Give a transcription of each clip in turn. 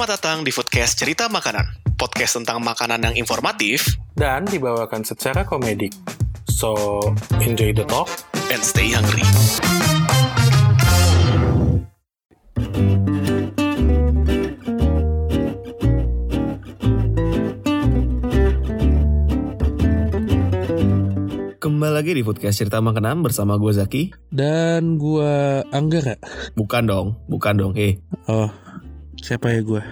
Selamat datang di Foodcast Cerita Makanan, podcast tentang makanan yang informatif dan dibawakan secara komedik. So, enjoy the talk. and stay hungry. Kembali lagi di Foodcast Cerita Makanan bersama gue Zaki Dan gua Anggara. Bukan dong, bukan dong eh Oh, siapa ya gua?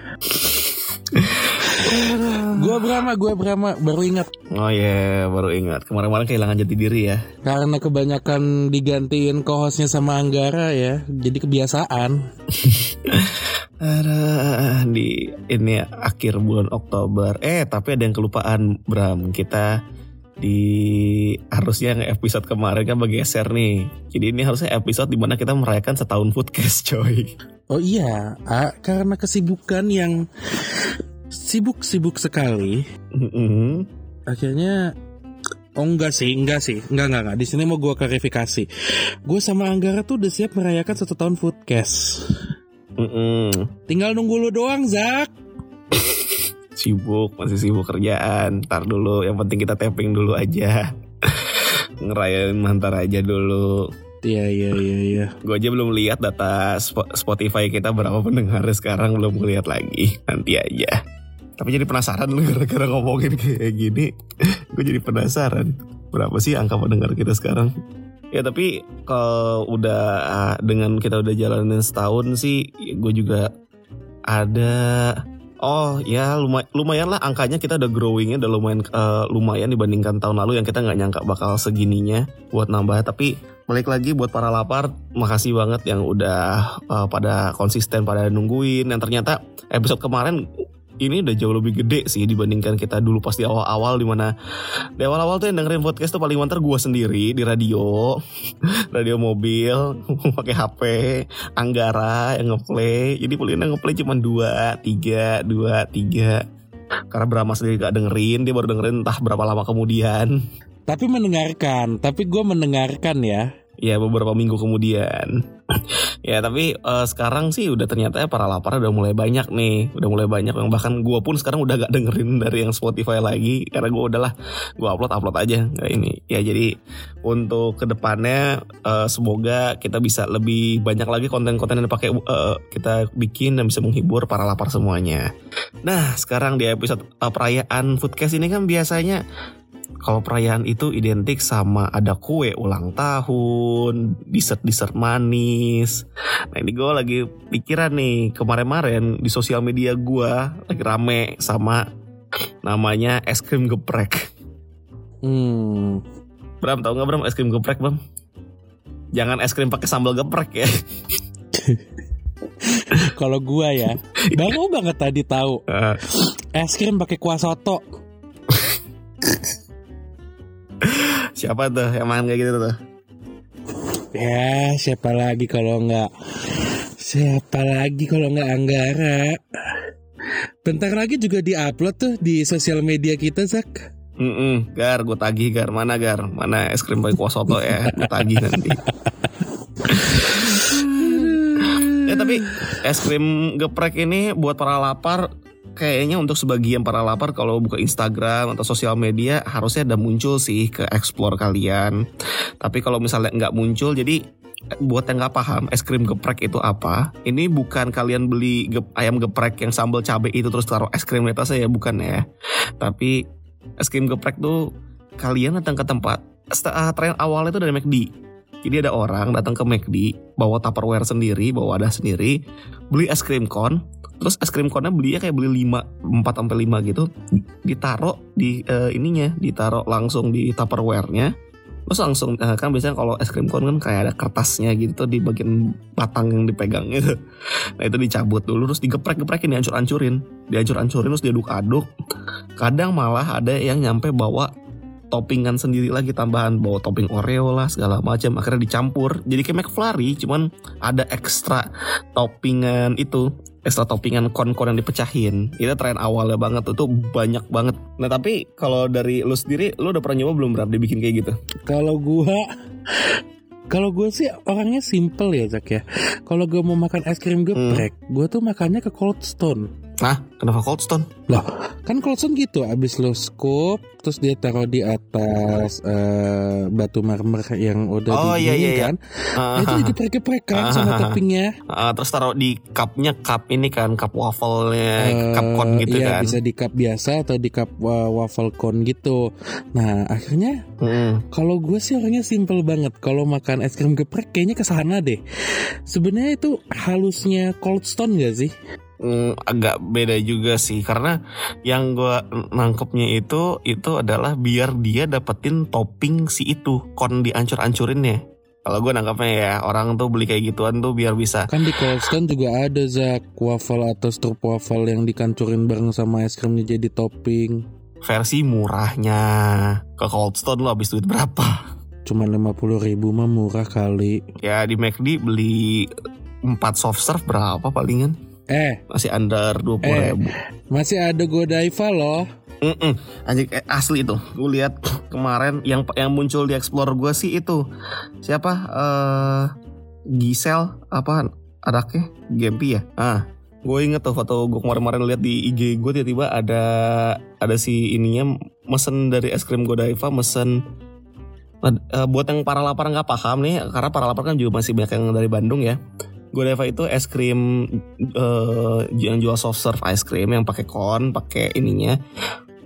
gua Brahma, gua Brahma, baru ingat. Oh iya, baru ingat Kemarin-kemarin kehilangan jati diri ya Karena kebanyakan digantiin co-hostnya sama Anggara ya, jadi kebiasaan. Ada di ini akhir bulan Oktober Eh tapi ada yang kelupaan Bram Kita di harusnya yang episode kemarin kan bergeser nih Jadi ini harusnya episode di mana kita merayakan setahun Foodcast coy Oh iya, ah, karena kesibukan yang sibuk-sibuk sekali, Mm-mm. akhirnya Oh enggak sih, enggak sih, enggak enggak enggak. Di sini mau gua klarifikasi. Gue sama Anggara tuh udah siap merayakan satu tahun foodcast. Mm-mm. Tinggal nunggu lu doang, Zak. Sibuk, masih sibuk kerjaan Ntar dulu, yang penting kita tapping dulu aja Ngerayain mantar aja dulu Iya iya iya iya. Gue aja belum lihat data Spo- Spotify kita berapa pendengar sekarang belum lihat lagi. Nanti aja. Tapi jadi penasaran lu gara-gara ngomongin kayak gini. Gue jadi penasaran. Berapa sih angka pendengar kita sekarang? Ya tapi kalau udah ah, dengan kita udah jalanin setahun sih, gue juga ada Oh ya lumay- lumayan lah angkanya kita udah growingnya udah lumayan eh, lumayan dibandingkan tahun lalu yang kita nggak nyangka bakal segininya buat nambah. Tapi balik lagi buat para lapar makasih banget yang udah uh, pada konsisten pada nungguin. Yang ternyata episode kemarin ini udah jauh lebih gede sih dibandingkan kita dulu pas di awal-awal di mana di awal-awal tuh yang dengerin podcast tuh paling mantar gue sendiri di radio radio mobil pakai HP Anggara yang ngeplay. Jadi paling ngeplay cuma dua tiga dua tiga. Karena Brahma sendiri gak dengerin dia baru dengerin entah berapa lama kemudian. Tapi mendengarkan, tapi gue mendengarkan ya. ya beberapa minggu kemudian ya tapi eh, sekarang sih udah ternyata para lapar udah mulai banyak nih. Udah mulai banyak yang bahkan gue pun sekarang udah gak dengerin dari yang Spotify lagi karena gue udahlah gue upload upload aja kayak ini. Ya jadi untuk ke depannya eh, semoga kita bisa lebih banyak lagi konten-konten yang dipakai eh, kita bikin dan bisa menghibur para lapar semuanya. Nah sekarang di episode eh, perayaan foodcast ini kan biasanya kalau perayaan itu identik sama ada kue ulang tahun, dessert-dessert manis. Nah ini gue lagi pikiran nih kemarin-kemarin di sosial media gue lagi rame sama namanya es krim geprek. Hmm. Bram tau nggak Bram es krim geprek Bram? Jangan es krim pakai sambal geprek ya. Kalau gua ya, baru banget tadi tahu Eh, es krim pakai kuah soto. siapa tuh yang makan kayak gitu tuh? Ya, siapa lagi kalau nggak siapa lagi kalau nggak Anggara. Bentar lagi juga diupload tuh di sosial media kita, Zak. Mm Gar, gue tagih Gar, mana Gar? Mana es krim pakai kuah soto ya? Gue tagih nanti. Ya tapi es krim geprek ini buat para lapar kayaknya untuk sebagian para lapar kalau buka Instagram atau sosial media harusnya ada muncul sih ke explore kalian. Tapi kalau misalnya nggak muncul jadi buat yang nggak paham es krim geprek itu apa? Ini bukan kalian beli gep- ayam geprek yang sambal cabai itu terus taruh es krim di atasnya ya bukan ya. Tapi es krim geprek tuh kalian datang ke tempat st- ah, tren awalnya itu dari McD. Jadi ada orang datang ke McD bawa Tupperware sendiri, bawa wadah sendiri, beli es krim kon, terus es krim konnya belinya kayak beli 5 4 sampai 5 gitu, ditaruh di eh, ininya, ditaruh langsung di Tupperware-nya. Terus langsung eh, kan biasanya kalau es krim kon kan kayak ada kertasnya gitu tuh di bagian batang yang dipegang gitu. Nah itu dicabut dulu terus digeprek-geprekin dihancur-hancurin, dihancur-hancurin terus diaduk-aduk. Kadang malah ada yang nyampe bawa toppingan sendiri lagi tambahan bawa topping Oreo lah segala macam akhirnya dicampur jadi kayak McFlurry cuman ada ekstra toppingan itu ekstra toppingan kon-kon yang dipecahin. Itu tren awalnya banget tuh, tuh banyak banget. Nah tapi kalau dari lu sendiri lu udah pernah nyoba belum berarti dibikin kayak gitu? Kalau gua Kalau gue sih orangnya simple ya Zak ya. Kalau gue mau makan es krim geprek Gue tuh makannya ke Cold Stone Nah, kenapa Cold Stone? Loh, kan Cold Stone gitu, abis lo scoop, terus dia taruh di atas eh, batu marmer yang udah Oh, iya, iya, iya. kan. Nah, itu digeprek-geprek kan sama Ah. toppingnya. Ah, terus taruh di cupnya cup ini kan cup waffle-nya cup Eh, cone gitu iya, kan. bisa di cup biasa atau di cup wa- waffle cone gitu. Nah, akhirnya Mm. kalau gue sih orangnya simple banget. Kalau makan es krim geprek kayaknya ke sana deh. Sebenarnya itu halusnya Cold Stone gak sih? Mm, agak beda juga sih karena yang gua nangkepnya itu itu adalah biar dia dapetin topping si itu kon diancur-ancurinnya. Kalau gue nangkapnya ya orang tuh beli kayak gituan tuh biar bisa Kan di Cold Stone juga ada Zak waffle atau strup waffle yang dikancurin bareng sama es krimnya jadi topping. versi murahnya ke Cold Stone lo habis duit berapa? Cuma 50 ribu mah murah kali. Ya di McD beli 4 soft serve berapa palingan? Eh, Masih under 20 Eh. ribu. masih ada Godiva loh. Mm-mm. Anjing eh, asli itu. Gue lihat kemarin yang yang muncul di Explore gue sih itu siapa? eh Gisel apa anaknya? Gempi ya? Ah, gue inget tuh foto gue kemarin-kemarin lihat di IG gue tiba-tiba ada ada si ininya mesen dari es krim Godiva mesen eh, buat yang para lapar nggak paham nih karena para lapar kan juga masih banyak yang dari Bandung ya. Godiva itu es krim eh, yang jual soft serve ice cream yang pakai kon, pakai ininya,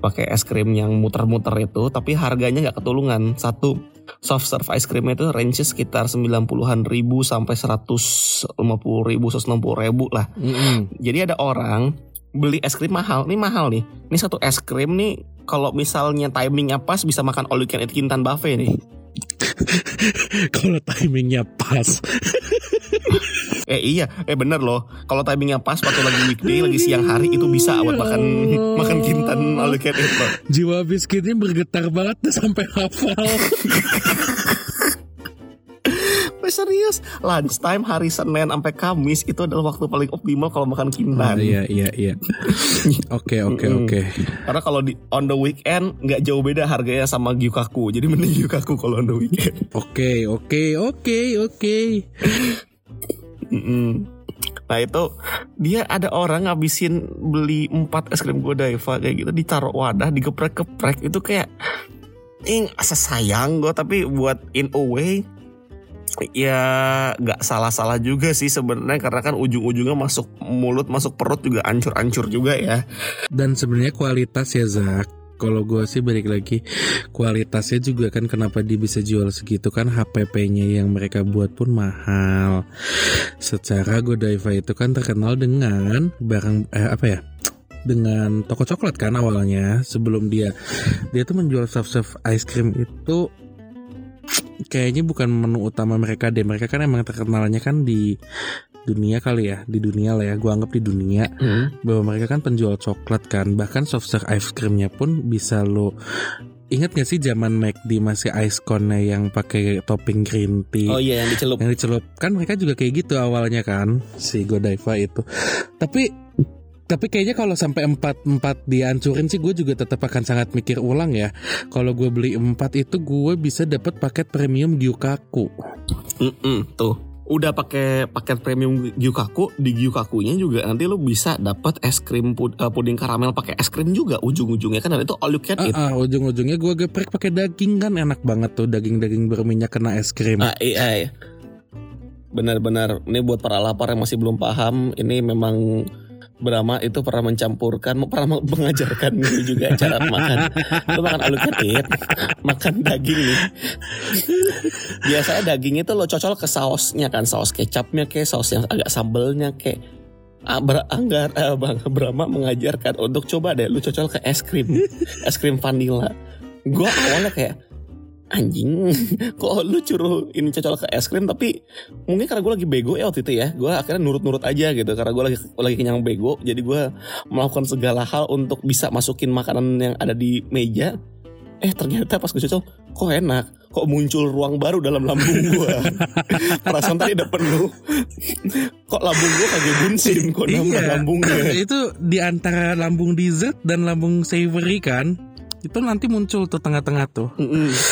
pakai es krim yang muter-muter itu, tapi harganya nggak ketulungan. Satu soft serve ice cream itu range sekitar 90-an ribu sampai 150 ribu, 160 ribu lah. Mm-mm. Jadi ada orang beli es krim mahal, ini mahal nih. Ini satu es krim nih kalau misalnya timingnya pas bisa makan all you can eat Kintan buffet nih. Kalau timingnya pas. Eh iya, eh bener loh. Kalau timingnya pas waktu lagi weekday, lagi siang hari itu bisa buat makan makan kintan all you can eat loh. Jiwa biskuitnya bergetar banget tuh sampai hafal. Serius, lunchtime hari Senin sampai Kamis itu adalah waktu paling optimal kalau makan kintan. iya iya iya. Oke oke oke. Karena kalau di on the weekend nggak jauh beda harganya sama gyukaku. Jadi mending gyukaku kalau on the weekend. Oke oke oke oke. Nah itu dia ada orang ngabisin beli 4 es krim Godiva kayak gitu ditaruh wadah digeprek-geprek itu kayak ing asa sayang gue tapi buat in a way ya nggak salah-salah juga sih sebenarnya karena kan ujung-ujungnya masuk mulut masuk perut juga ancur-ancur juga ya. Dan sebenarnya kualitas ya Zak. Kalau gue sih balik lagi kualitasnya juga kan kenapa dia bisa jual segitu kan HPP-nya yang mereka buat pun mahal. Secara Godiva itu kan terkenal dengan barang eh, apa ya? Dengan toko coklat kan awalnya sebelum dia dia tuh menjual soft serve ice cream itu kayaknya bukan menu utama mereka deh. Mereka kan emang terkenalnya kan di dunia kali ya, di dunia lah ya. Gua anggap di dunia. Bahwa mereka kan penjual coklat kan bahkan soft serve ice creamnya pun bisa lo ingat gak sih zaman McD masih ice cone yang pakai topping green tea? Oh iya yang dicelup. yang dicelup. Kan mereka juga kayak gitu awalnya kan si Godiva itu. Tapi tapi kayaknya kalau sampai empat empat dihancurin sih gue juga tetap akan sangat mikir ulang ya. Kalau gue beli empat itu gue bisa dapat paket premium Gyukaku. Mm-mm, tuh udah pakai paket premium Gyukaku di Gyukakunya juga nanti lo bisa dapat es krim pud- eh, puding karamel pakai es krim juga ujung-ujungnya kan dan itu all you can eat. Ah, ah, ujung-ujungnya gue geprek pakai daging kan enak banget tuh daging-daging berminyak kena es krim Ah, iya, iya. Benar-benar ini buat para lapar yang masih belum paham ini memang Brahma itu pernah mencampurkan, pernah mengajarkan gitu juga cara makan. Lu makan can eat, makan daging nih. Biasanya daging itu lo cocol ke sausnya kan, saus kecapnya kayak saus yang agak sambelnya kayak Ah, Anggar, eh, Bang Brahma mengajarkan untuk coba deh lu cocol ke es krim, es krim vanilla. Gua awalnya kayak anjing, kok lu curuh ini cocol ke es krim tapi mungkin karena gue lagi bego ya waktu itu ya, gue akhirnya nurut-nurut aja gitu karena gue lagi lagi kenyang bego, jadi gue melakukan segala hal untuk bisa masukin makanan yang ada di meja. Eh ternyata pas gue cocol, kok enak, kok muncul ruang baru dalam lambung gue. Perasaan tadi udah penuh, kok lambung gue kagak bunsin, kok nambah Iya. lambungnya. itu di antara lambung dessert dan lambung savory kan itu nanti muncul tuh tengah-tengah tuh Mm-mm.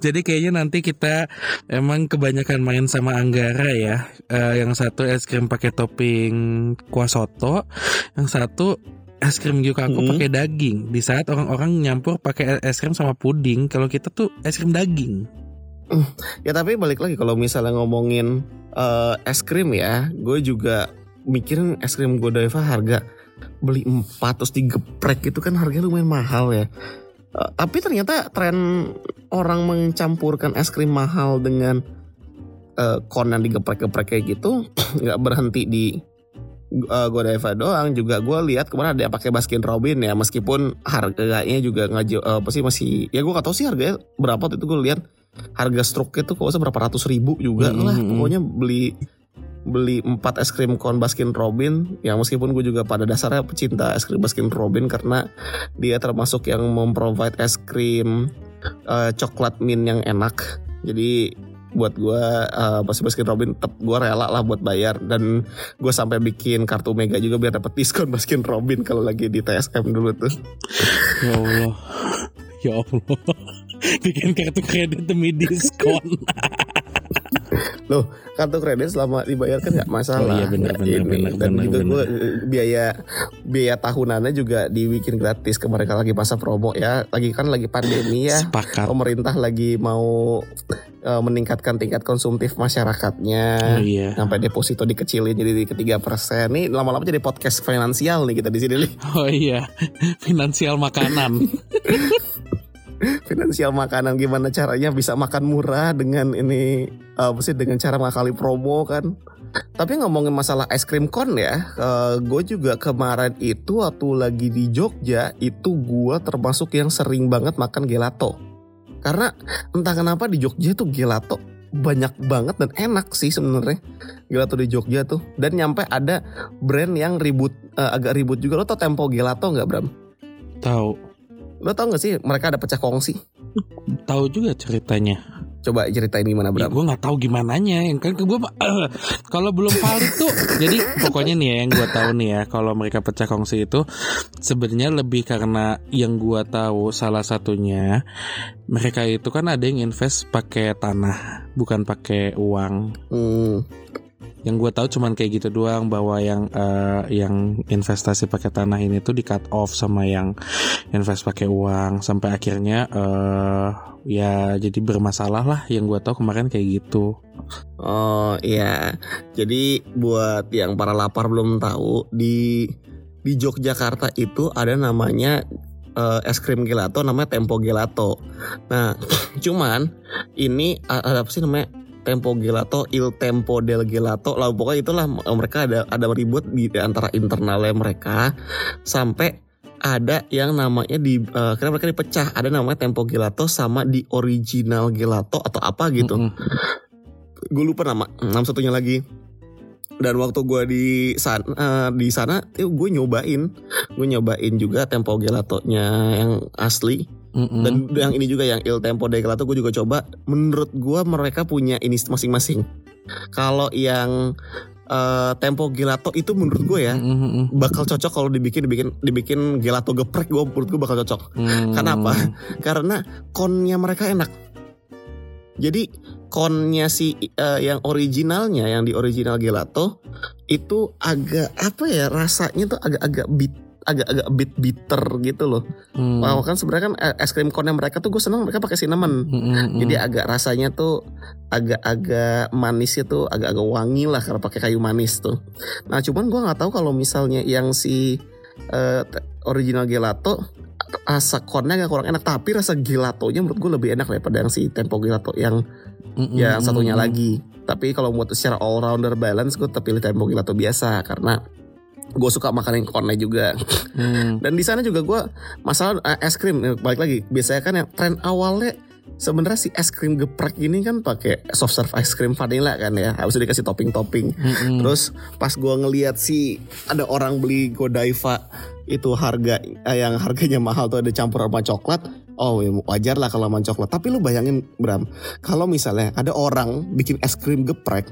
Jadi kayaknya nanti kita emang kebanyakan main sama Anggara ya. Eh, yang satu es krim pakai topping kuah soto, yang satu es krim Gyukaku Hmm. pakai daging. Di saat orang-orang nyampur pakai es krim sama puding, kalau kita tuh es krim daging. Ya tapi balik lagi kalau misalnya ngomongin eh, es krim ya, gue juga mikirin es krim Godiva harga beli 4 terus digeprek itu kan harganya lumayan mahal ya. Eh, tapi ternyata tren orang mencampurkan es krim mahal dengan eh, kon yang digeprek-geprek kayak gitu nggak berhenti di uh, Godiva doang. Juga gue lihat kemarin ada yang pakai Baskin Robin ya meskipun harganya juga nggak eh, apa sih masih ya gue gak tahu sih harganya berapa waktu itu gue lihat. Harga stroke itu kok berapa ratus ribu juga Hmm, lah pokoknya beli beli 4 es krim kon Baskin Robin yang meskipun gue juga pada dasarnya pecinta es krim Baskin Robin karena dia termasuk yang memprovide es krim eh, coklat mint yang enak jadi buat gue uh, Baskin Baskin Robin tetap gue rela lah buat bayar dan gue sampai bikin kartu mega juga biar dapat diskon Baskin Robin kalau lagi di TSM dulu tuh Ya Allah. Ya Allah. Bikin kartu kredit demi diskon. Loh, kartu kredit selama dibayarkan nggak masalah. Oh iya, benar, benar, benar, Dan juga benar. gue biaya biaya tahunannya juga dibikin gratis ke mereka lagi masa promo ya. Lagi kan lagi pandemi ya. Sepakat. Pemerintah lagi mau eh, meningkatkan tingkat konsumtif masyarakatnya. Oh iya. Sampai deposito dikecilin jadi ketiga persen. Nih lama-lama jadi podcast finansial nih kita di sini nih. Oh iya. Finansial makanan. Finansial makanan gimana caranya bisa makan murah dengan ini apa sih dengan cara ngakali promo kan. Tapi ngomongin masalah es krim kon ya, gue juga kemarin itu waktu lagi di Jogja itu gue termasuk yang sering banget makan gelato. Karena entah kenapa di Jogja tuh gelato banyak banget dan enak sih sebenarnya gelato di Jogja tuh. Dan nyampe ada brand yang ribut eh, agak ribut juga. Lo tau Tempo Gelato nggak Bram? Tahu. Lo tau gak sih mereka ada pecah kongsi? Tahu juga ceritanya. Coba ceritain gimana Ya, Bram? gue nggak tahu gimana nya yang kan gue kalau belum valid tuh jadi pokoknya nih ya yang gue tahu nih ya kalau mereka pecah kongsi itu sebenarnya lebih karena yang gue tahu salah satunya mereka itu kan ada yang invest pakai tanah bukan pakai uang Hmm, yang gue tahu cuman kayak gitu doang bahwa yang eh, yang investasi pakai tanah ini tuh di cut off sama yang invest pakai uang. Sampai akhirnya eh ya jadi bermasalah lah yang gue tahu kemarin kayak gitu. Oh iya, jadi buat yang para lapar belum tahu di di Yogyakarta itu ada namanya eh, es krim gelato namanya Tempo Gelato. Nah, cuman ini ada apa sih namanya Tempo Gelato, Il Tempo del Gelato. Lah pokoknya itulah eh, mereka ada ada ribut di antara internalnya mereka. Sampai ada yang namanya di eh, karena mereka dipecah. Ada namanya Tempo Gelato sama di original Gelato atau apa gitu. Mm-mm. gue lupa nama nama satunya lagi. Dan waktu gue di sana di sana gue nyobain. Gue nyobain juga tempo gelatonya yang asli Mm-mm. dan yang ini juga yang il tempo de gelato gue juga coba menurut gue mereka punya ini masing-masing kalau yang eh, tempo gelato itu menurut gue ya Mm-mm. bakal cocok kalau dibikin dibikin dibikin gelato geprek gue menurut gue bakal cocok Mm. Kenapa? karena konnya mereka enak. Jadi konnya si eh, yang originalnya yang di original gelato itu agak apa ya rasanya tuh agak-agak bit agak-agak bit bitter gitu loh. Mm. Wow kan sebenarnya kan eh, es krim konnya mereka tuh gue seneng mereka pakai cinnamon. Mm-mm. Jadi agak rasanya tuh agak-agak manisnya tuh agak-agak wangi lah kalau pakai kayu manis tuh. Nah cuman gue nggak tahu kalau misalnya yang si te- original gelato rasa konnya agak kurang enak tapi rasa gelatonya menurut gue lebih enak daripada yang si tempo gelato yang Mm-mm. yang satunya lagi. Tapi kalau buat secara all rounder balance gue tetap pilih tempo gelato biasa karena gue suka makan yang konnya juga. Mm. Dan di sana juga gue masalah eh, es krim eh, balik lagi biasanya kan yang tren awalnya sebenarnya si es krim geprek ini kan pakai soft serve ice cream vanilla kan ya harus dikasih topping-topping. Mm-mm. Terus pas gue ngeliat si ada orang beli Godiva itu harga eh, yang harganya mahal tuh ada campur sama coklat. Oh ya wajar lah kalau sama coklat. Tapi lu bayangin Bram, kalau misalnya ada orang bikin es krim geprek,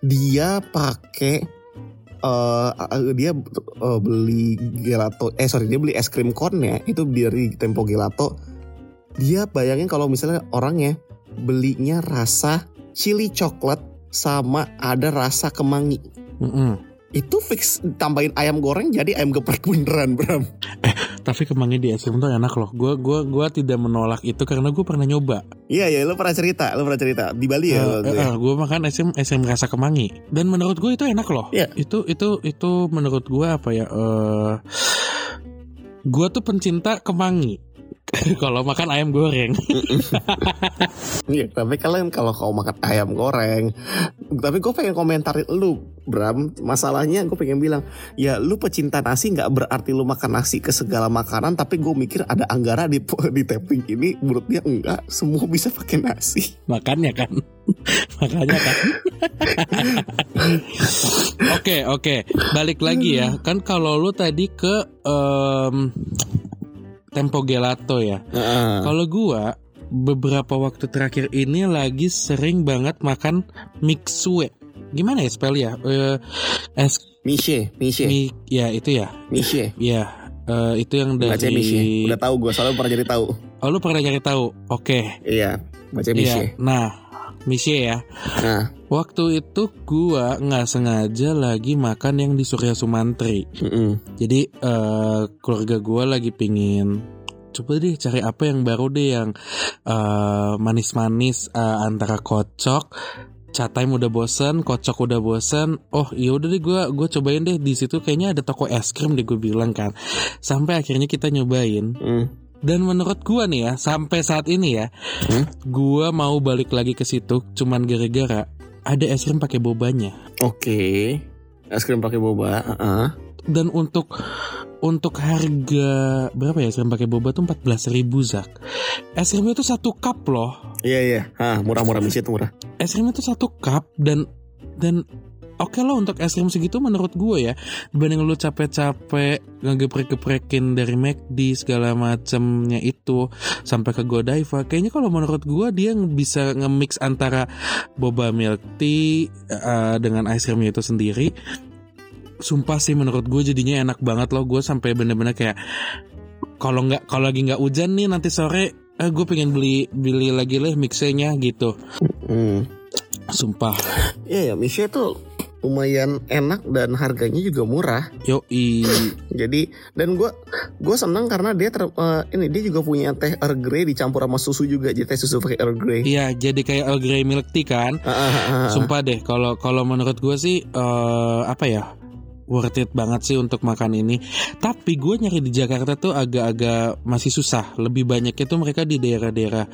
dia pakai eh, dia eh, beli gelato eh sorry dia beli es krim connya itu dari Tempo Gelato dia bayangin kalau misalnya orangnya belinya rasa chili coklat sama ada rasa kemangi. Mm-mm. Itu fix tambahin ayam goreng jadi ayam geprek beneran, Bram. Tapi kemangi di es krim tuh enak loh. Gue gua gua tidak menolak itu karena gue pernah nyoba. Iya, iya, lu pernah cerita, lu pernah cerita di Bali ya. Eh, eh, ya? eh, gue makan es krim es krim rasa kemangi dan menurut gue itu enak loh. Iya. Itu itu itu menurut gue apa ya? eh gue tuh pencinta kemangi. Kalau makan ayam goreng, Iya, tapi kalian kalau kau makan ayam goreng, tapi gue pengen komentarin lu, Bram. Masalahnya gue pengen bilang, ya lu pecinta nasi nggak berarti lu makan nasi ke segala makanan, tapi gue mikir ada Anggara di di tapping ini, menurut dia enggak, semua bisa pakai nasi. makannya kan, makanya kan. Oke oke, balik lagi ya. Kan kalau lu tadi ke em, Tempo Gelato ya. Kalau gua beberapa waktu terakhir ini lagi sering banget makan mixue. Gimana ya spell ya? Eh, es Mishe, Mishe, mi, ya itu ya. Mishe. Ya, eh, itu yang Baca dari Mishe. Udah tahu gue, soalnya pernah jadi tahu. Oh, lu pernah cari tahu. Oke. Iya, baca Iya. Mishe. Nah, Mishe ya. Nah, Waktu itu gua nggak sengaja lagi makan yang di Surya Sumantri. mm-mm. Jadi eh, keluarga gua lagi pingin coba deh cari apa yang baru deh yang eh, manis-manis eh, antara kocok Chatime udah bosen, kocok udah bosen. Oh iya udah deh gue gue cobain deh di situ kayaknya ada toko es krim deh gue bilang kan. Sampai akhirnya kita nyobain. Mm. Dan menurut gua nih ya sampai saat ini ya, Hmm? gua mau balik lagi ke situ cuman gara-gara ada es krim pakai bobanya. Oke. Es krim pakai boba. heeh. Dan untuk untuk harga berapa ya es krim pakai boba tuh 14.000 ribu Zak. Es krimnya tuh satu cup loh. Iya iya. Ah, murah-murah Mishe itu murah. Es krimnya tuh satu cup dan dan oke loh untuk es krim segitu menurut gue ya. Dibanding lu capek-capek ngegeprek-geprekin dari McD segala macamnya itu sampai ke Godiva kayaknya kalau menurut gue dia bisa nge-mix antara boba milk tea eh, dengan es krimnya itu sendiri. Sumpah sih menurut gue jadinya enak banget loh. Gue sampai bener-bener kayak kalau nggak kalau lagi nggak hujan nih nanti sore eh, gue pengen beli beli lagi lah mixnya gitu. Hmm. sumpah. Iya ya, Mishe itu lumayan enak dan harganya juga murah. Yoi Jadi dan gua gua senang karena dia ter, eh, ini dia juga punya teh Earl Grey dicampur sama susu juga jadi teh susu pakai Earl Grey. Iya jadi kayak Earl Grey milk tea kan ah. Sumpah deh kalau kalau menurut gue sih eh, Apa ya Worth it banget sih untuk makan ini Tapi gue nyari di Jakarta tuh agak-agak masih susah Lebih banyaknya tuh mereka di daerah-daerah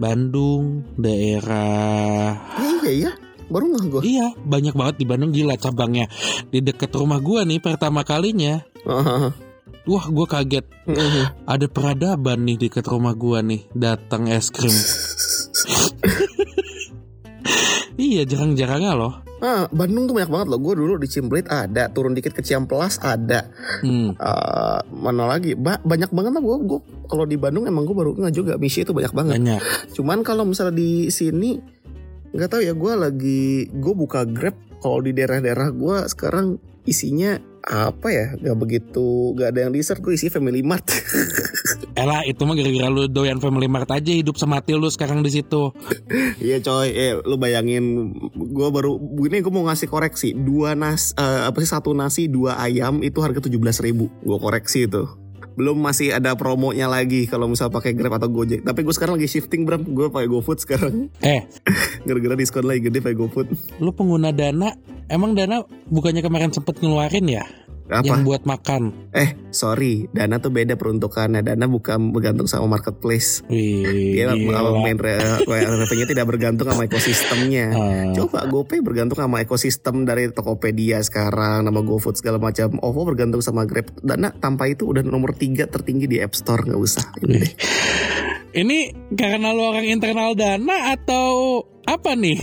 Bandung Daerah Iya iya iya. Baru nggak gua. Iya banyak banget di Bandung gila cabangnya Di deket rumah gue nih pertama kalinya Ah, ah, ah. Wah gue kaget. Ada peradaban nih deket rumah gue nih Datang es krim Iya jarang-jarangnya loh Ah, Bandung tuh banyak banget loh. Gue dulu di Cimplit ada, turun dikit ke Ciamplas ada. Hmm. Eh, mana lagi? Ba- banyak banget lah gue. Gue kalau di Bandung emang gue baru nggak juga. Mishe itu banyak banget. Banyak Cuman kalau misalnya di sini nggak tahu ya gue lagi gue buka Grab. Kalau di daerah-daerah gue sekarang isinya apa ya? Nggak begitu nggak ada yang dessert gue isi Family Mart. Elah itu mah gara-gara lu doyan Family Mart aja hidup semati lu sekarang di situ. iya coy. Eh lu bayangin gue baru ini gue mau ngasih koreksi. Dua nas eh, apa sih satu nasi dua ayam itu harga tujuh belas ribu. Gue koreksi itu belum masih ada promonya lagi kalau misal pakai Grab atau Gojek. Tapi gue sekarang lagi shifting bram. Gue pakai GoFood sekarang. Eh, gara-gara diskon lagi gede pakai GoFood. Lu pengguna Dana, emang Dana bukannya kemarin sempet ngeluarin ya apa yang buat makan? Eh, sorry, Dana tuh beda peruntukannya. Dana bukan bergantung sama marketplace. Wih, Dia main re- revenue tidak bergantung sama ekosistemnya. Ah, Coba GoPay bergantung sama ekosistem dari Tokopedia sekarang, nama GoFood segala macam. OVO bergantung sama Grab. Dana tanpa itu udah nomor tiga tertinggi di App Store nggak usah. Ini. Ini karena lu orang internal Dana atau apa nih?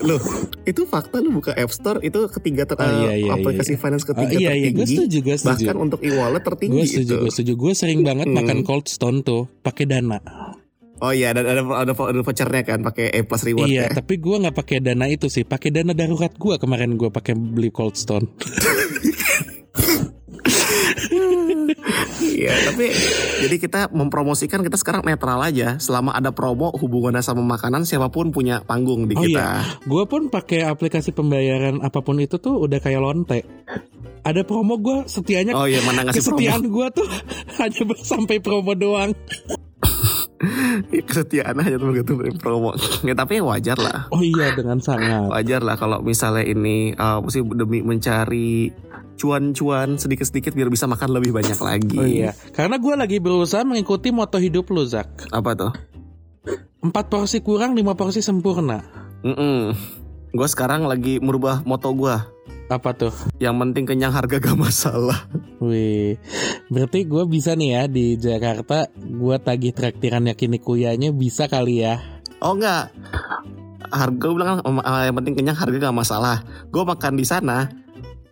Loh, itu fakta lu buka App Store itu ketiga ter- Oh, iya, iya, aplikasi iya. finance Oh, ketiga iya iya, gue tertinggi. setuju, gue setuju. Bahkan untuk e-wallet tertinggi Gue setuju, itu. gue setuju. Gue sering banget Mm-mm. makan Cold Stone tuh pakai Dana. Oh iya, ada ada ada, ada vouchernya kan pakai E plus reward iya, ya. tapi gue nggak pakai Dana itu sih. Pakai Dana darurat gue kemarin gue pakai beli Cold Stone. Iya, tapi jadi kita mempromosikan kita sekarang netral aja. Selama ada promo hubungannya sama makanan, siapa pun punya panggung di Oh kita. Gue pun pakai aplikasi pembayaran apa pun itu tuh udah kayak lonte. Ada promo gue setianya Oh iya, mana ngasih promo? kesetiaan gue tuh hanya sampai promo doang. Kesetiaan aja tuh begitu promo. Ya tapi wajar lah. Oh iya dengan sangat. Wajar lah kalau misalnya ini uh, mesti demi mencari cuan-cuan sedikit-sedikit biar bisa makan lebih banyak lagi. Oh iya, karena gue lagi berusaha mengikuti moto hidup lu Zak. Apa tuh? Empat porsi kurang, lima porsi sempurna. Mm Gue sekarang lagi merubah moto gue. Apa tuh? Yang penting kenyang harga gak masalah. Wih, berarti gue bisa nih ya di Jakarta, gue tagih traktiran Yakinikuyanya bisa kali ya. Oh enggak. Harga gue bilang "Em, eh, yang penting kenyang harga gak masalah. Gue makan di sana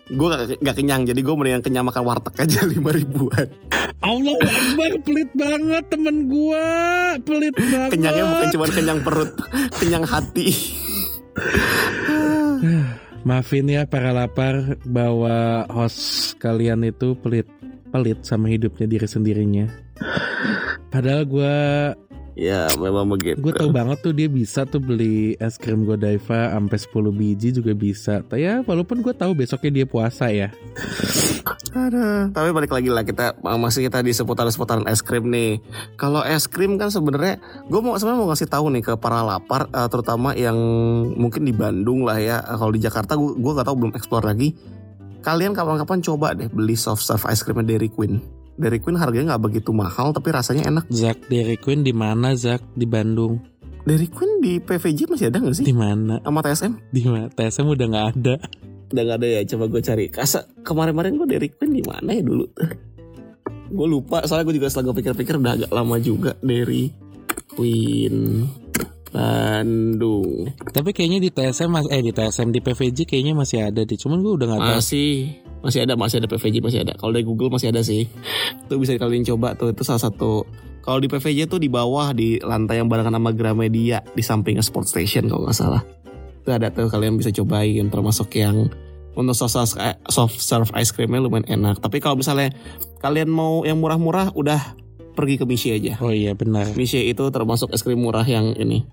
gue gak, gak kenyang jadi gue mendingan kenyang makan warteg aja lima ribuan Allah Akbar, pelit banget temen gue, pelit banget. kenyangnya bukan cuma kenyang perut kenyang hati Maafin ya para lapar bahwa host kalian itu pelit pelit sama hidupnya diri sendirinya. Padahal gue ya memang begitu gue tahu banget tuh dia bisa tuh beli es krim Godiva sampai 10 biji juga bisa. Tapi ya walaupun gue tahu besoknya dia puasa ya. Aduh. Tapi balik lagi lah kita masih kita di seputar-seputaran es krim nih. Kalau es krim kan sebenarnya gue mau sebenarnya mau ngasih tahu nih ke para lapar eh, terutama yang mungkin di Bandung lah ya. Eh, Kalau di Jakarta gue gue gak tahu belum explore lagi. Kalian kapan-kapan coba deh beli soft serve ice creamnya Dairy Queen. Dairy Queen harganya nggak begitu mahal tapi rasanya enak. Zak Dairy Queen di mana Zak di Bandung? Dairy Queen di PVJ masih ada nggak sih? Di mana? Sama TSM? Di mana? TSM udah nggak ada. Udah nggak ada ya. Coba gue cari. Kasa kemarin-kemarin gue Dairy Queen di mana ya dulu? gue lupa. Soalnya gue juga setelah gue pikir-pikir udah agak lama juga Dairy Queen Bandung. Tapi kayaknya di TSM mas- eh di TSM di PVJ kayaknya masih ada deh. Cuman gue udah nggak tahu. Masih masih ada masih ada PVJ masih ada. Kalau dari Google masih ada sih. Itu bisa kalian coba tuh. Itu salah satu kalau di PVJ tuh di bawah di lantai yang barengan sama Gramedia di sampingnya Sport Station kalau nggak salah. Itu ada tuh kalian bisa cobain termasuk yang untuk soft serve, eh, soft serve ice creamnya lumayan enak. Tapi kalau misalnya kalian mau yang murah-murah udah pergi ke Mishi aja. Oh iya benar. Mishi itu termasuk es krim murah yang ini.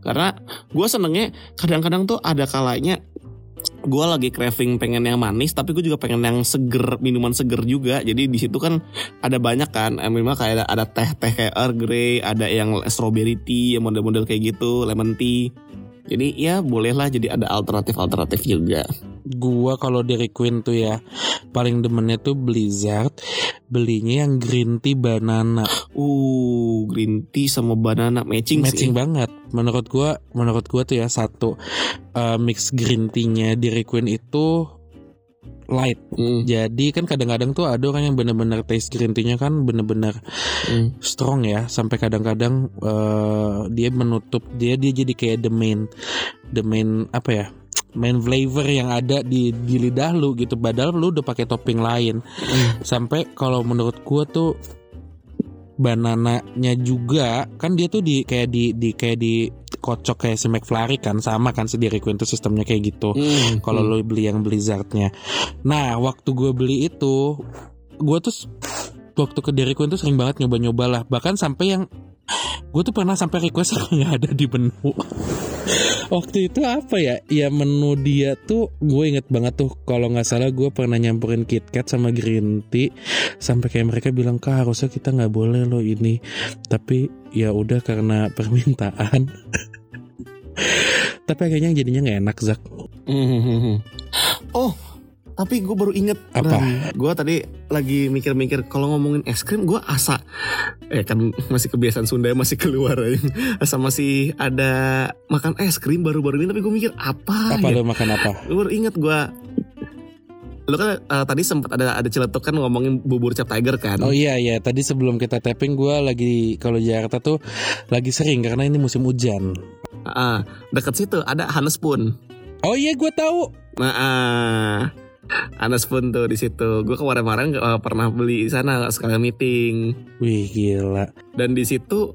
Karena gue senengnya kadang-kadang tuh ada kalanya gue lagi craving pengen yang manis tapi gue juga pengen yang seger minuman seger juga. Jadi di situ kan ada banyak kan eh, minimal kayak ada, ada teh teh kayak Earl Grey ada yang strawberry tea yang model-model kayak gitu lemon tea. Jadi ya bolehlah jadi ada alternatif alternatif juga Gua kalau Dairy Queen tuh ya paling demennya tuh Blizzard belinya yang green tea banana. Uh green tea sama banana matching, matching sih banget. Menurut gua menurut gua tuh ya satu eh, mix green tea-nya Dairy Queen itu light. Hmm, jadi kan kadang-kadang tuh ada orang yang bener-bener taste green tea-nya kan bener-bener hmm. strong ya sampai kadang-kadang eh, dia menutup dia dia jadi kayak the main the main apa ya main flavor yang ada di di lidah lu gitu padahal lu udah pakai topping lain sampai kalau menurut gua tuh banananya juga kan dia tuh di kayak di di kayak di kocok kayak si McFlurry kan sama kan si Dairy Queen tuh sistemnya kayak gitu Hmm, kalau lo beli yang Blizzardnya. Nah, waktu gue beli itu, gue tuh waktu ke Dairy Queen tuh sering banget nyoba-nyoba lah. Bahkan sampai yang gue tuh pernah sampai request nggak ada di menu. waktu itu apa ya? Ya menu dia tuh gue inget banget tuh. Kalau nggak salah gue pernah nyampurin KitKat sama green tea. Sampai kayak mereka bilang kak harusnya kita nggak boleh loh ini. Tapi ya udah karena permintaan. Tapi akhirnya jadinya nggak enak Zak. Hmm. Oh, tapi gue baru inget Apa? Gue tadi lagi mikir-mikir kalau ngomongin es krim gue asa eh kan masih kebiasaan Sunda masih keluar ya. asa masih ada makan es krim baru-baru ini tapi gue mikir apa, Apa ya? lo makan apa? Gue baru inget gue Lo kan eh, tadi sempat ada ada celetuk kan ngomongin bubur cap tiger kan Oh iya iya tadi sebelum kita tapping gue lagi kalau Jakarta tuh lagi sering karena ini musim hujan. Ah, deket situ ada Hanes pun Oh iya gue tahu. Nah, ah, Hanes pun tuh di situ. Gue kemarin-kemarin eh, pernah beli di sana sekalian meeting. Wih gila. dan di situ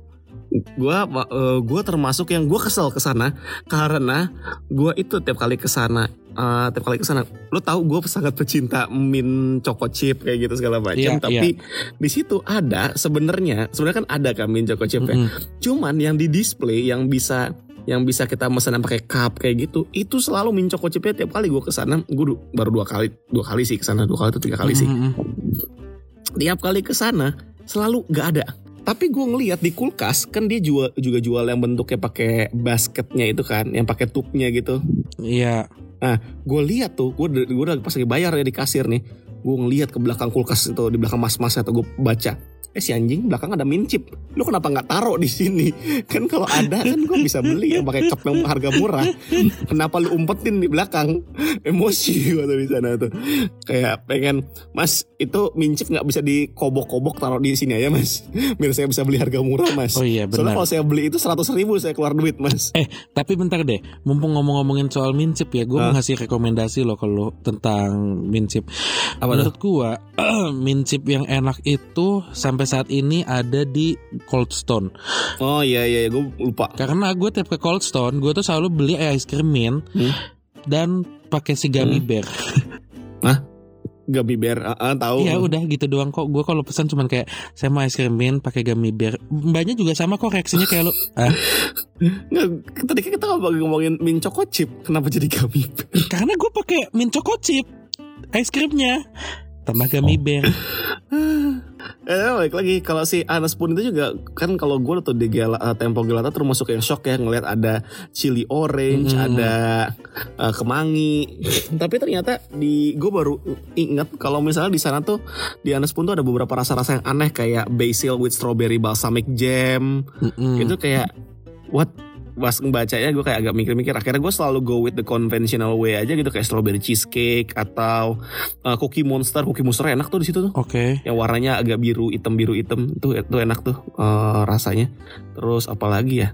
gua eh, gua termasuk yang gua kesel ke sana karena gua itu tiap kali ke sana uh, tiap kali ke sana lo tahu gue sangat pecinta min choco chip kayak gitu segala macam Iya, tapi di situ ada sebenarnya sebenarnya kan ada kan min choco chip ya Mm-mm. cuman yang di display yang bisa yang bisa kita mesen pakai cup kayak gitu itu selalu min choco chipnya tiap kali gue ke sana gue du- baru dua kali dua kali sih ke sana dua kali atau tiga kali sih Mm-mm. tiap kali ke sana selalu nggak ada. Tapi gue ngeliat di kulkas kan dia jual, juga jual yang bentuknya pakai basketnya itu kan, yang pakai tubnya gitu. Iya. Gue lihat tuh, gue gue pas lagi bayar ya di kasir nih, gue ngeliat ke belakang kulkas itu di belakang mas-masnya tuh gue baca. Eh si anjing belakang ada mincip. Lu kenapa nggak taruh di sini? Kan kalau ada kan gue bisa beli yang pakai cup yang harga murah. Kenapa lu umpetin di belakang? Emosi gue tuh di sana tuh. Kayak pengen, Mas itu mincip nggak bisa dikobok-kobok taruh di sini aja Mas. Biar saya bisa beli harga murah Mas. Oh iya Soalnya benar. kalau saya beli itu 100 ribu saya keluar duit Mas. Tapi bentar deh, mumpung ngomong-ngomongin soal mincip ya, gue mau ngasih rekomendasi loh kalau tentang mincip. Apa? Menurut gua mincip yang enak itu sampai saat ini ada di Cold Stone. Oh iya iya gue lupa. Karena gue tiap ke Cold Stone, gue tuh selalu beli ice cream mint Hmm. dan pakai si gummy Hmm. bear. Gummy bear, ah, ah, tahu. Iya udah gitu doang kok. Gue kalau pesan cuman kayak saya mau ice cream mint pakai gummy bear. Mbaknya juga sama kok reaksinya kayak lu. Ah, Nggak, tadi kan kita ngomongin, ngomongin min choco chip, kenapa jadi gummy bear? karena gue pakai mint choco chip ice creamnya tambah gummy bear. Eh balik lagi kalau si Anas pun itu juga kan kalau gue tuh di Gela, eh, Tempo Gelata termasuk yang shock ya ngelihat ada chili orange, Mm-mm. ada eh, kemangi. Tapi ternyata di gue baru ingat kalau misalnya di sana tuh di Anas pun tuh ada beberapa rasa-rasa yang aneh kayak basil with strawberry balsamic jam. Mm-mm. Itu kayak what pas ngebacanya gue kayak agak mikir-mikir akhirnya gue selalu go with the conventional way aja gitu kayak strawberry cheesecake atau uh, cookie monster cookie monster enak tuh di situ tuh Oke. yang warnanya agak biru hitam biru hitam itu itu enak tuh uh, rasanya terus apalagi ya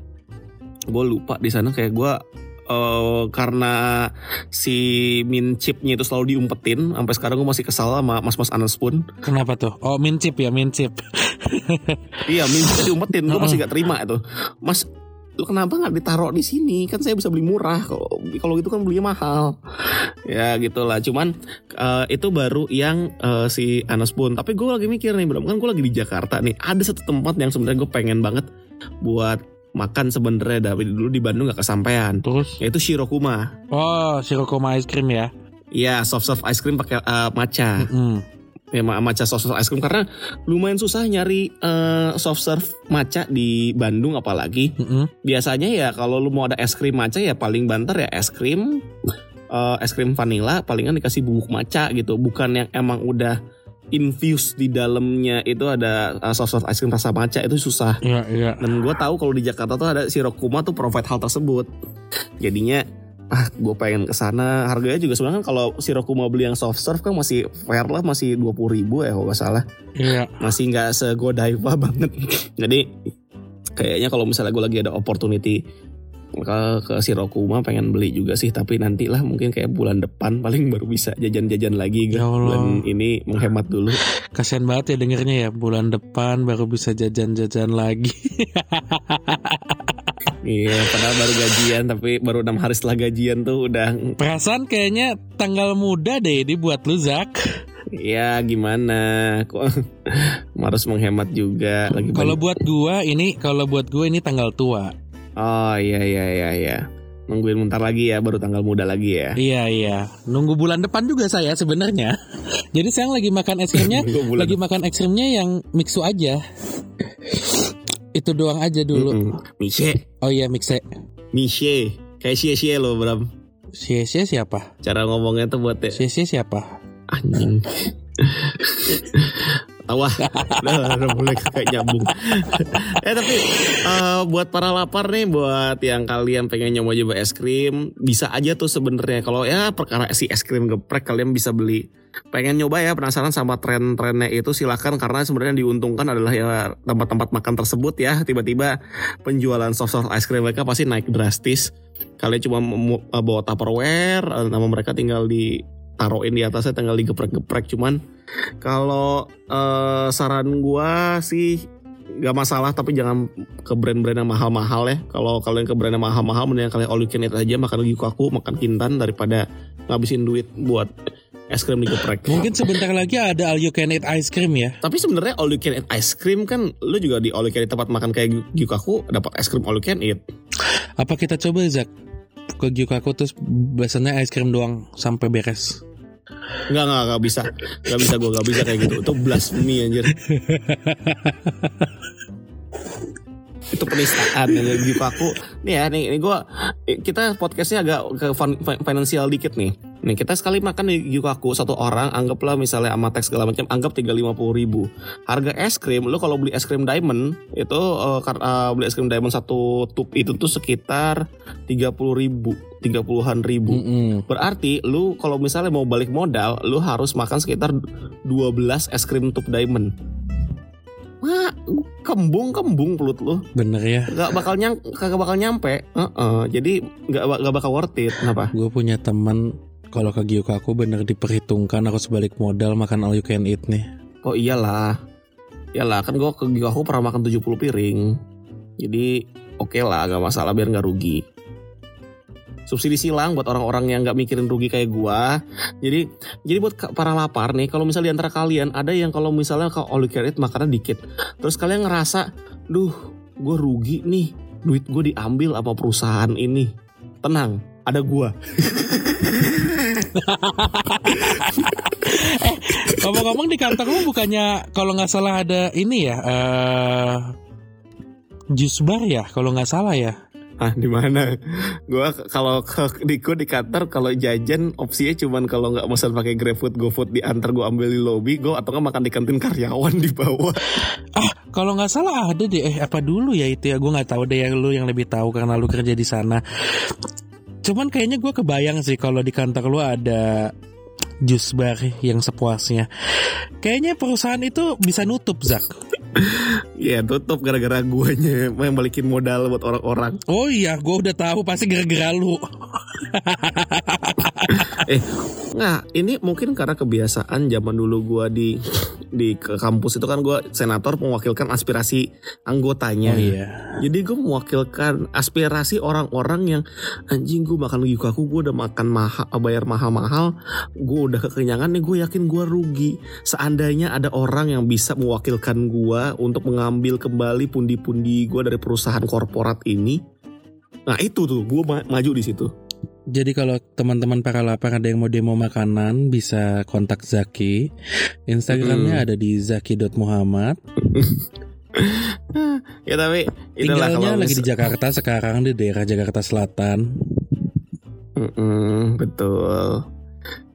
gue lupa di sana kayak gue uh, karena si min chipnya itu selalu diumpetin sampai sekarang gue masih kesal sama mas mas Anas pun Kenapa tuh? Oh mincip ya mincip. Iya, minta diumpetin, gue masih gak terima itu. Mas, lu kenapa nggak ditaruh di sini? Kan saya bisa beli murah. Kalau kalau gitu kan belinya mahal. Ya gitulah. Cuman eh, itu baru yang eh, si Anas pun. Tapi gue lagi mikir nih, Bram, kan gue lagi di Jakarta nih. Ada satu tempat yang sebenarnya gue pengen banget buat makan sebenarnya tapi dulu di Bandung gak kesampaian Terus? yaitu Shirokuma Oh Shirokuma ice cream ya. Iya soft serve ice cream pakai eh, matcha Mm. Ya ma- matcha soft serve ice cream. Karena lumayan susah nyari eh, soft serve matcha di Bandung apalagi. Mm-mm. biasanya ya kalau lu mau ada es krim matcha ya paling banter ya es krim eh, es krim vanilla palingan dikasih bubuk matcha gitu. Bukan yang emang udah infuse di dalamnya itu ada eh, soft serve ice cream rasa matcha itu susah. Iya iya. dan gue tahu kalau di Jakarta tuh ada Shirokuma tuh provide hal tersebut. Jadinya ah gue pengen ke sana harganya juga sebenarnya kan kalau Shirokuma beli yang soft serve kan masih fair lah masih dua puluh ribu ya kalau nggak salah. Iya. masih nggak segodaiva banget. Jadi kayaknya kalau misalnya gue lagi ada opportunity ke ke Shirokuma pengen beli juga sih. Tapi nantilah mungkin kayak bulan depan paling baru bisa jajan-jajan lagi. Ya Allah. bulan ini menghemat dulu. Kasian banget ya dengernya ya. Bulan depan baru bisa jajan-jajan lagi. Iya padahal baru gajian tapi baru enam hari setelah gajian tuh udah Perasaan kayaknya tanggal muda deh ini buat lu Zak. ya gimana kok harus menghemat juga lagi Kalau buat gua ini kalau buat gua ini tanggal tua. oh iya iya iya iya nungguin bentar lagi ya baru tanggal muda lagi ya Iya iya. Nunggu bulan depan juga saya sebenarnya. Jadi saya lagi makan es krimnya, lagi makan es krimnya yang mixu aja. Itu doang aja dulu. Mm-mm. Miche Oh iya mixe. Miche kayak cie lo Bram Sia-sia siapa? cara ngomongnya tuh buat ya Sia-sia siapa? anjing Wah, udah, udah mulai kayak nyambung. eh tapi eh, buat para lapar nih, buat yang kalian pengen nyoba-nyoba es krim, bisa aja tuh sebenarnya. Kalau ya perkara si es krim geprek kalian bisa beli. Pengen nyoba ya penasaran sama tren-trennya itu silakan karena sebenarnya diuntungkan adalah ya tempat-tempat makan tersebut ya. Tiba-tiba penjualan soft serve ice cream mereka pasti naik drastis. Kalian cuma bawa tupperware, eh, nama mereka tinggal di taruhin di atasnya tinggal digeprek-geprek cuman kalau eh, saran gua sih nggak masalah tapi jangan ke brand-brand yang mahal-mahal ya. Kalau kalian ke brand yang mahal-mahal mendingan kalian all you can eat aja makan gyukaku, makan kintan daripada ngabisin duit buat es krim digeprek. Mungkin sebentar lagi ada all you can eat ice cream ya. Tapi sebenarnya all you can eat ice cream kan lu juga di all you can eat tempat makan kayak gyukaku dapat es krim all you can eat. Apa kita coba Zak ke Gyukaku terus biasanya ice cream doang sampai beres. Enggak, enggak, enggak bisa. Enggak bisa gue, enggak bisa kayak gitu. Itu blasphemy anjir. itu penistaan ya Gyukaku. Nih ya, nih, nih gue kita podcastnya agak ke fin- fin- financial dikit nih. Nih kita sekali makan di Gyukaku satu orang anggaplah misalnya sama teks segala macam anggap 350 ribu. Harga es krim lu kalau beli es krim diamond itu eh, kar- eh, beli es krim diamond satu tub itu tuh sekitar 30 ribu, 30-an ribu. Mm-mm. Berarti lu kalau misalnya mau balik modal, lu harus makan sekitar 12 es krim tub diamond. Wah, kembung-kembung pelut lu. Bener ya. Gak bakal nyam, kagak bakal nyampe. Heeh, jadi gak, gak bakal worth it. Kenapa? Gue punya teman kalau ke Gyukaku bener diperhitungkan harus balik modal makan all you can eat nih. Oh iyalah. Iyalah, kan gue ke aku pernah makan 70 piring. Jadi oke lah, gak masalah biar gak rugi. Subsidi silang buat orang-orang yang gak mikirin rugi kayak gua. Jadi jadi buat para lapar nih, kalau misalnya di antara kalian ada yang kalau misalnya kalau all you makannya dikit, terus kalian ngerasa, duh, gue rugi nih, duit gue diambil sama perusahaan ini. Tenang, ada gua. Ngomong-ngomong di kantor lu bukannya kalau nggak salah ada ini ya eh jus bar ya kalau nggak salah ya. Ah di mana? Gua k- kalau ke di gua di kantor kalau jajan opsinya cuman kalau nggak pesan pakai GrabFood, GoFood diantar gua ambil di lobby, gua atau nggak makan di kantin karyawan di bawah. Ah kalau nggak salah ada deh eh apa dulu ya itu ya gue nggak tahu deh yang lu yang lebih tahu karena lu kerja di sana. Cuman kayaknya gue kebayang sih kalau di kantor lu ada jus bar yang sepuasnya. Kayaknya perusahaan itu bisa nutup Zak. Iya tutup gara-gara guanya yang balikin modal buat orang-orang. Oh iya, gue udah tahu pasti gara-gara lu. Eh, nah ini mungkin karena kebiasaan zaman dulu gua di di ke kampus itu kan gua senator mewakilkan aspirasi anggotanya. Oh iya. Jadi gue mewakilkan aspirasi orang-orang yang anjing gue makan yukaku gue udah makan mahal bayar mahal-mahal gue udah kekenyangan nih gue yakin gue rugi seandainya ada orang yang bisa mewakilkan gue untuk mengambil kembali pundi-pundi gue dari perusahaan korporat ini nah itu tuh gue ma- maju di situ Jadi kalau teman-teman para lapar ada yang mau demo makanan bisa kontak Zaki. Instagramnya ada di zaki.muhammad. ya tapi itulah Tinggalnya kalau lagi mis- di Jakarta sekarang di daerah Jakarta Selatan. Mm-mm, betul.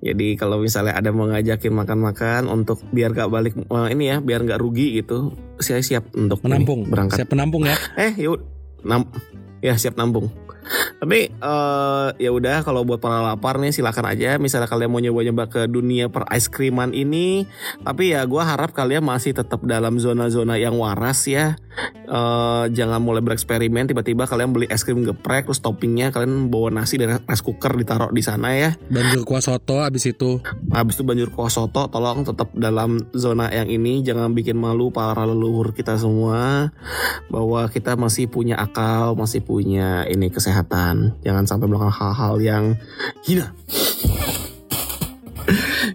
Jadi kalau misalnya ada mau ngajakin makan-makan untuk biar gak balik eh, ini ya, biar gak rugi gitu, saya siap untuk ini, Menampung. berangkat. Siap penampung ya. Eh, yuk, nam, ya siap nampung. Tapi eh ya udah kalau buat para lapar nih silakan aja. Misalnya kalian mau nyoba-nyoba ke dunia per ice creaman ini, tapi ya gua harap kalian masih tetap dalam zona-zona yang waras ya. Eh jangan mulai bereksperimen tiba-tiba kalian beli es krim geprek terus toppingnya kalian bawa nasi dari rice cooker ditaruh di sana ya. Banjur kuah soto abis itu. Habis itu banjur kuah soto tolong tetap dalam zona yang ini jangan bikin malu para leluhur kita semua bahwa kita masih punya akal, masih punya ini kesehatan. Jangan sampai melakukan hal-hal yang hina.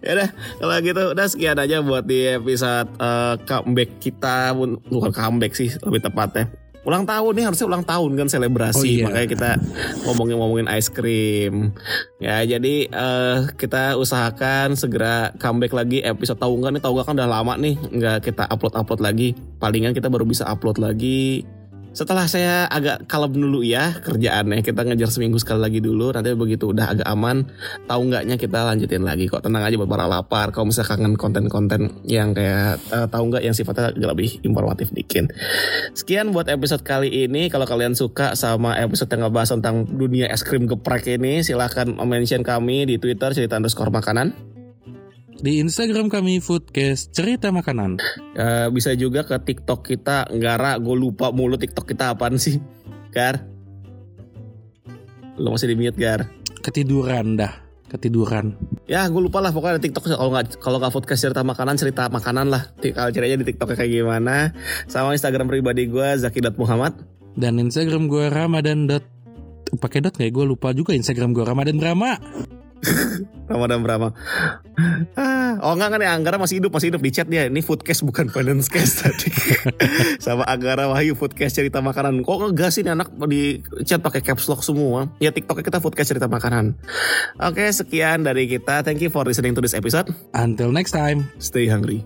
ya udah kalau gitu udah sekian aja buat di episode eh, comeback kita. Bukan comeback sih lebih tepatnya. Ulang tahun nih harusnya ulang tahun kan selebrasi. Oh, iya. makanya kita ngomongin ngomongin ice cream. Ya jadi eh, kita usahakan segera comeback lagi. Episode tahu nggak nih tahu nggak kan udah lama nih nggak kita upload upload lagi. Palingan kita baru bisa upload lagi setelah saya agak kalem dulu ya kerjaannya kita ngejar seminggu sekali lagi dulu nanti begitu udah agak aman tahu nggaknya kita lanjutin lagi. Kok tenang aja buat para lapar kalau misalnya kangen konten-konten yang kayak eh, tahu nggak yang sifatnya agak lebih informatif dikit. Sekian buat episode kali ini. Kalau kalian suka sama episode yang ngebahas tentang dunia es krim geprek ini silahkan mention kami di twitter cerita underscore makanan Di Instagram kami Foodcast Cerita Makanan. Eh, bisa juga ke tiktok kita Gara gue lupa mulu tiktok kita apaan sih Gar Lo masih di mute Gar Ketiduran dah. ketiduran. Ya gue lupa lah pokoknya di TikTok kalau nggak kalau nggak podcast cerita makanan cerita makanan lah. Kalau caranya di TikTok kayak gimana. Sama Instagram pribadi gue Zaki.Muhammad. Dan Instagram gue Ramadan dot pakai dot nggak? Gue lupa juga Instagram gue Ramadan Drama. Ramadan berapa? Ah, oh enggak kan ya Anggara masih hidup masih hidup di chat dia. Ini foodcast bukan finance cast tadi. Sama Anggara Wahyu foodcast cerita makanan. Kok ngegas ini anak di chat pakai caps lock semua? Ya TikToknya kita foodcast cerita makanan. Oke sekian dari kita. Thank you for listening to this episode. Until next time. Stay hungry.